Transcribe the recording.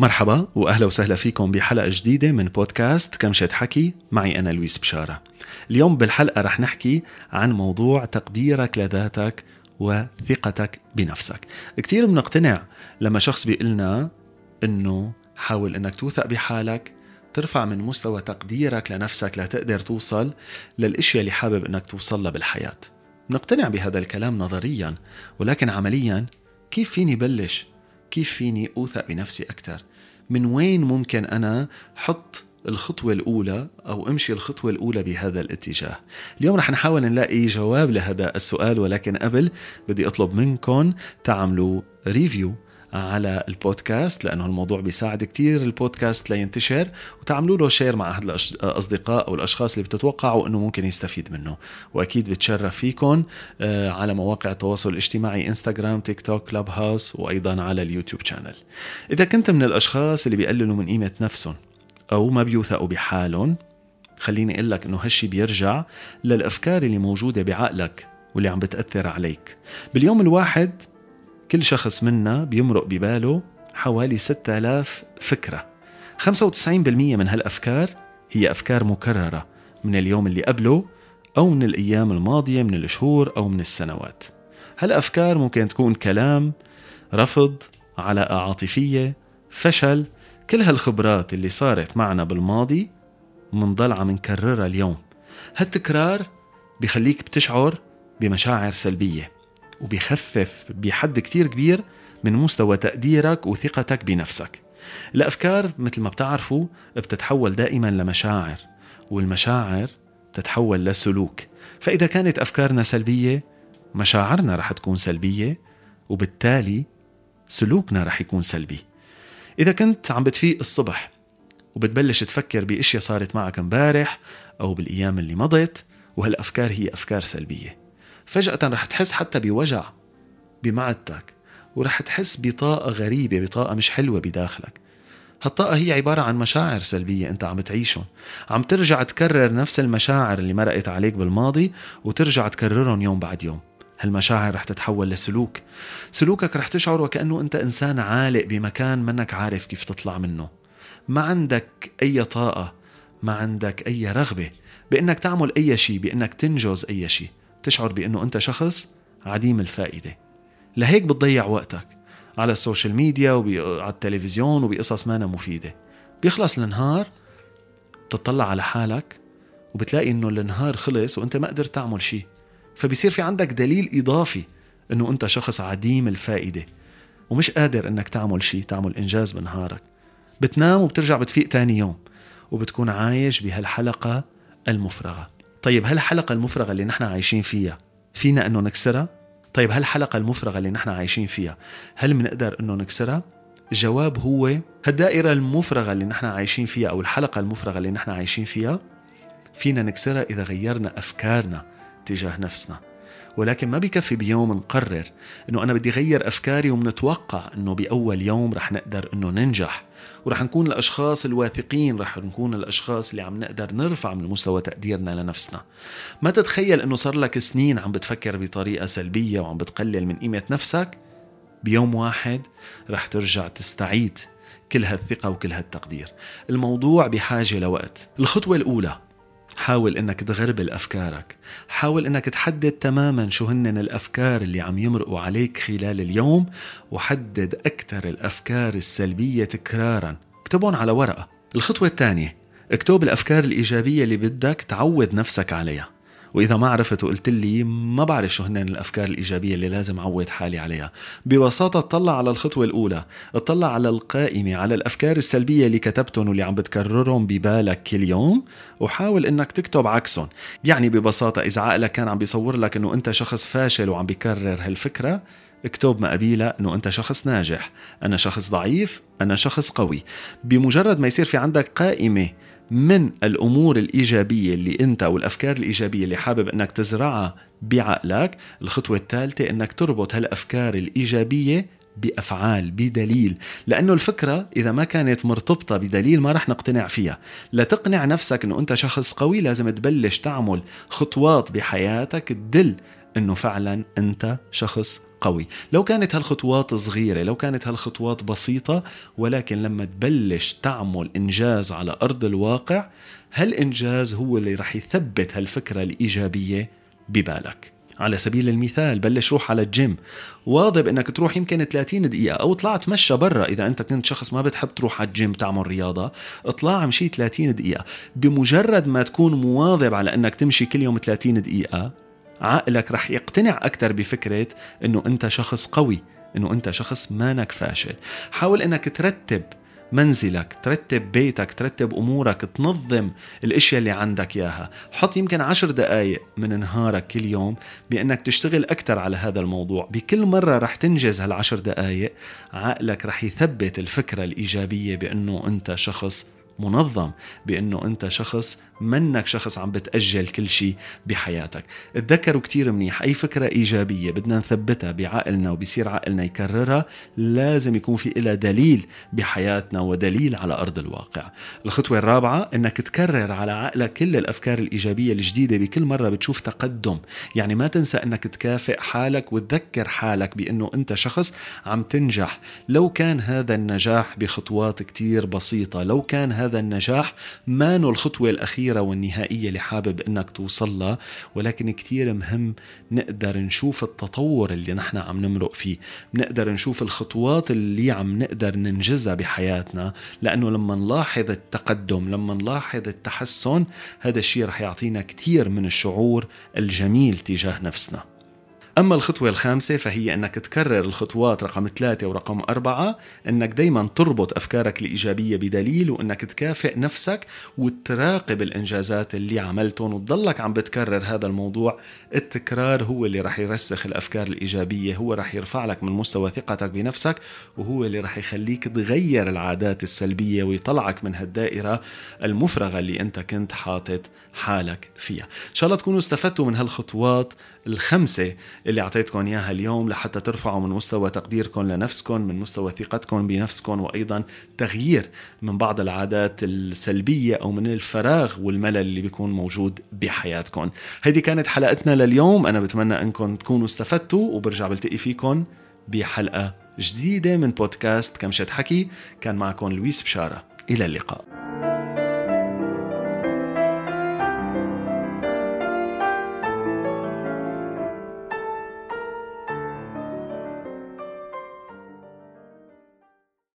مرحبا وأهلا وسهلا فيكم بحلقة جديدة من بودكاست كمشة حكي معي أنا لويس بشارة. اليوم بالحلقة رح نحكي عن موضوع تقديرك لذاتك وثقتك بنفسك. كثير بنقتنع لما شخص بيقلنا إنه حاول إنك توثق بحالك ترفع من مستوى تقديرك لنفسك لتقدر توصل للإشياء اللي حابب إنك توصل لها بالحياة. نقتنع بهذا الكلام نظريا ولكن عمليا كيف فيني بلش كيف فيني أوثق بنفسي أكثر من وين ممكن أنا حط الخطوة الأولى أو أمشي الخطوة الأولى بهذا الاتجاه؟ اليوم رح نحاول نلاقي جواب لهذا السؤال ولكن قبل بدي أطلب منكم تعملوا review على البودكاست لأنه الموضوع بيساعد كتير البودكاست لينتشر. وتعملوا له share مع أحد الأصدقاء أو الأشخاص اللي بتتوقعوا إنه ممكن يستفيد منه. وأكيد بتشرف فيكم آه، على مواقع التواصل الاجتماعي انستغرام تيك توك كلاب هاوس وأيضا على اليوتيوب channel إذا كنت من الأشخاص اللي بيقللوا من قيمة نفسهم أو ما بيوثقوا بحالهم خليني أقول لك إنه هالشي بيرجع للأفكار اللي موجودة بعقلك واللي عم بتأثر عليك. باليوم الواحد كل شخص منا بيمرق بباله حوالي 6000 فكرة. 95% من هالأفكار هي أفكار مكررة من اليوم اللي قبله أو من الأيام الماضية من الشهور أو من السنوات. هالأفكار ممكن تكون كلام رفض علاقة عاطفية فشل كل هالخبرات اللي صارت معنا بالماضي منضل عم نكررها اليوم. هالتكرار بخليك بتشعر بمشاعر سلبية. وبيخفف بحد كتير كبير من مستوى تقديرك وثقتك بنفسك. الأفكار مثل ما بتعرفوا بتتحول دائما لمشاعر والمشاعر تتحول لسلوك. فإذا كانت أفكارنا سلبية مشاعرنا رح تكون سلبية وبالتالي سلوكنا رح يكون سلبي. إذا كنت عم بتفيق الصبح وبتبلش تفكر بأشياء صارت معك امبارح أو بالأيام اللي مضت وهالأفكار هي أفكار سلبية. فجأة رح تحس حتى بوجع بمعدتك ورح تحس بطاقة غريبة بطاقة مش حلوة بداخلك. هالطاقة هي عبارة عن مشاعر سلبية أنت عم تعيشهم. عم ترجع تكرر نفس المشاعر اللي مرقت عليك بالماضي وترجع تكررهم يوم بعد يوم. هالمشاعر رح تتحول لسلوك. سلوكك رح تشعر وكأنه أنت إنسان عالق بمكان منك عارف كيف تطلع منه. ما عندك أي طاقة ما عندك أي رغبة بأنك تعمل أي شيء بأنك تنجز أي شيء تشعر بأنه أنت شخص عديم الفائدة. لهيك بتضيع وقتك على السوشيال ميديا وعلى التلفزيون وبقصص مانا مفيدة. بيخلص النهار بتطلع على حالك وبتلاقي إنه النهار خلص وأنت ما قدرت تعمل شيء فبصير في عندك دليل إضافي إنه أنت شخص عديم الفائدة ومش قادر إنك تعمل شيء تعمل إنجاز بنهارك. بتنام وبترجع بتفيق تاني يوم وبتكون عايش بهالحلقة المفرغة. طيب هالحلقة المفرغة اللي نحن عايشين فيها فينا إنه نكسرها؟ طيب هالحلقة المفرغة اللي نحن عايشين فيها هل بنقدر إنه نكسرها؟ الجواب هو هالدائرة المفرغة اللي نحن عايشين فيها أو الحلقة المفرغة اللي نحن عايشين فيها فينا نكسرها إذا غيرنا أفكارنا تجاه نفسنا ولكن ما بكفي بيوم نقرر إنه أنا بدي غير أفكاري ومنتوقع إنه بأول يوم رح نقدر إنه ننجح ورح نكون الأشخاص الواثقين رح نكون الأشخاص اللي عم نقدر نرفع من مستوى تقديرنا لنفسنا. ما تتخيل إنه صار لك سنين عم بتفكر بطريقة سلبية وعم بتقلل من قيمة نفسك؟ بيوم واحد رح ترجع تستعيد كل هالثقة وكل هالتقدير. الموضوع بحاجة لوقت. الخطوة الأولى حاول إنك تغربل افكارك حاول إنك تحدد تماما شو هن الأفكار اللي عم يمرقوا عليك خلال اليوم وحدد أكثر الأفكار السلبية تكرارا. اكتبهم على ورقة. الخطوة الثانية اكتب الأفكار الإيجابية اللي بدك تعود نفسك عليها. وإذا ما عرفت وقلت لي ما بعرف شو هن الأفكار الإيجابية اللي لازم اعود حالي عليها. ببساطة اطلع على الخطوة الأولى. اطلع على القائمة على الأفكار السلبية اللي كتبتهم واللي عم بتكررهم ببالك كل يوم. وحاول إنك تكتب عكسهم. يعني ببساطة إذا عقلك كان عم بيصور لك إنه أنت شخص فاشل وعم بيكرر هالفكرة اكتب ما قبيلها إنه أنت شخص ناجح. أنا شخص ضعيف أنا شخص قوي. بمجرد ما يصير في عندك قائمة من الأمور الإيجابية اللي أنت أو الأفكار الإيجابية اللي حابب أنك تزرعها بعقلك الخطوة الثالثة أنك تربط هالأفكار الإيجابية بأفعال بدليل. لأنه الفكرة إذا ما كانت مرتبطة بدليل ما رح نقتنع فيها. لتقنع نفسك إنه أنت شخص قوي لازم تبلش تعمل خطوات بحياتك تدل إنه فعلا أنت شخص قوي. لو كانت هالخطوات صغيرة لو كانت هالخطوات بسيطة ولكن لما تبلش تعمل إنجاز على أرض الواقع هالإنجاز هو اللي رح يثبت هالفكرة الإيجابية ببالك. على سبيل المثال بلش روح على الجيم. واظب إنك تروح يمكن 30 دقيقة أو اطلع تمشى برا. إذا أنت كنت شخص ما بتحب تروح على الجيم تعمل رياضة اطلع امشي 30 دقيقة. بمجرد ما تكون مواظب على إنك تمشي كل يوم 30 دقيقة عقلك رح يقتنع أكثر بفكرة أنه أنت شخص قوي أنه أنت شخص مانك فاشل. حاول أنك ترتب منزلك ترتب بيتك ترتب أمورك تنظم الأشياء اللي عندك إياها. حط يمكن عشر دقايق من نهارك كل يوم بأنك تشتغل أكثر على هذا الموضوع. بكل مرة رح تنجز هالعشر دقايق عقلك رح يثبت الفكرة الإيجابية بأنه أنت شخص منظم بأنه أنت شخص منك شخص عم بتأجل كل شيء بحياتك. تذكروا كتير منيح أي فكرة إيجابية بدنا نثبتها بعقلنا وبصير عقلنا يكررها لازم يكون في لها دليل بحياتنا ودليل على أرض الواقع. الخطوة الرابعة إنك تكرر على عقلك كل الأفكار الإيجابية الجديدة بكل مرة بتشوف تقدم. يعني ما تنسى إنك تكافئ حالك وتذكر حالك بأنه أنت شخص عم تنجح. لو كان هذا النجاح بخطوات كتير بسيطة لو كان هذا النجاح ما الاخيره الأخيرة والنهائية اللي حابب إنك توصل لها ولكن كتير مهم نقدر نشوف التطور اللي نحن عم نمرق فيه. نقدر نشوف الخطوات اللي عم نقدر ننجزها بحياتنا لأنه لما نلاحظ التقدم لما نلاحظ التحسن هذا الشيء رح يعطينا كتير من الشعور الجميل تجاه نفسنا. أما الخطوة الخامسة فهي أنك تكرر الخطوات رقم ثلاثة ورقم أربعة أنك دايما تربط أفكارك الإيجابية بدليل وأنك تكافئ نفسك وتراقب الإنجازات اللي عملتهم وتضلك عم بتكرر هذا الموضوع. التكرار هو اللي رح يرسخ الأفكار الإيجابية هو رح يرفع لك من مستوى ثقتك بنفسك وهو اللي رح يخليك تغير العادات السلبية ويطلعك من هالدائرة المفرغة اللي أنت كنت حاطط حالك فيها. إن شاء الله تكونوا استفدتوا من هالخطوات الخمسة اللي أعطيتكم إياها اليوم لحتى ترفعوا من مستوى تقديركم لنفسكم من مستوى ثقتكم بنفسكم وأيضا تغيير من بعض العادات السلبية أو من الفراغ والملل اللي بيكون موجود بحياتكم. هيدي كانت حلقتنا لليوم. أنا بتمنى أنكم تكونوا استفدتوا وبرجع بلتقي فيكم بحلقة جديدة من بودكاست كمشة حكي. كان معكم لويس بشارة. إلى اللقاء.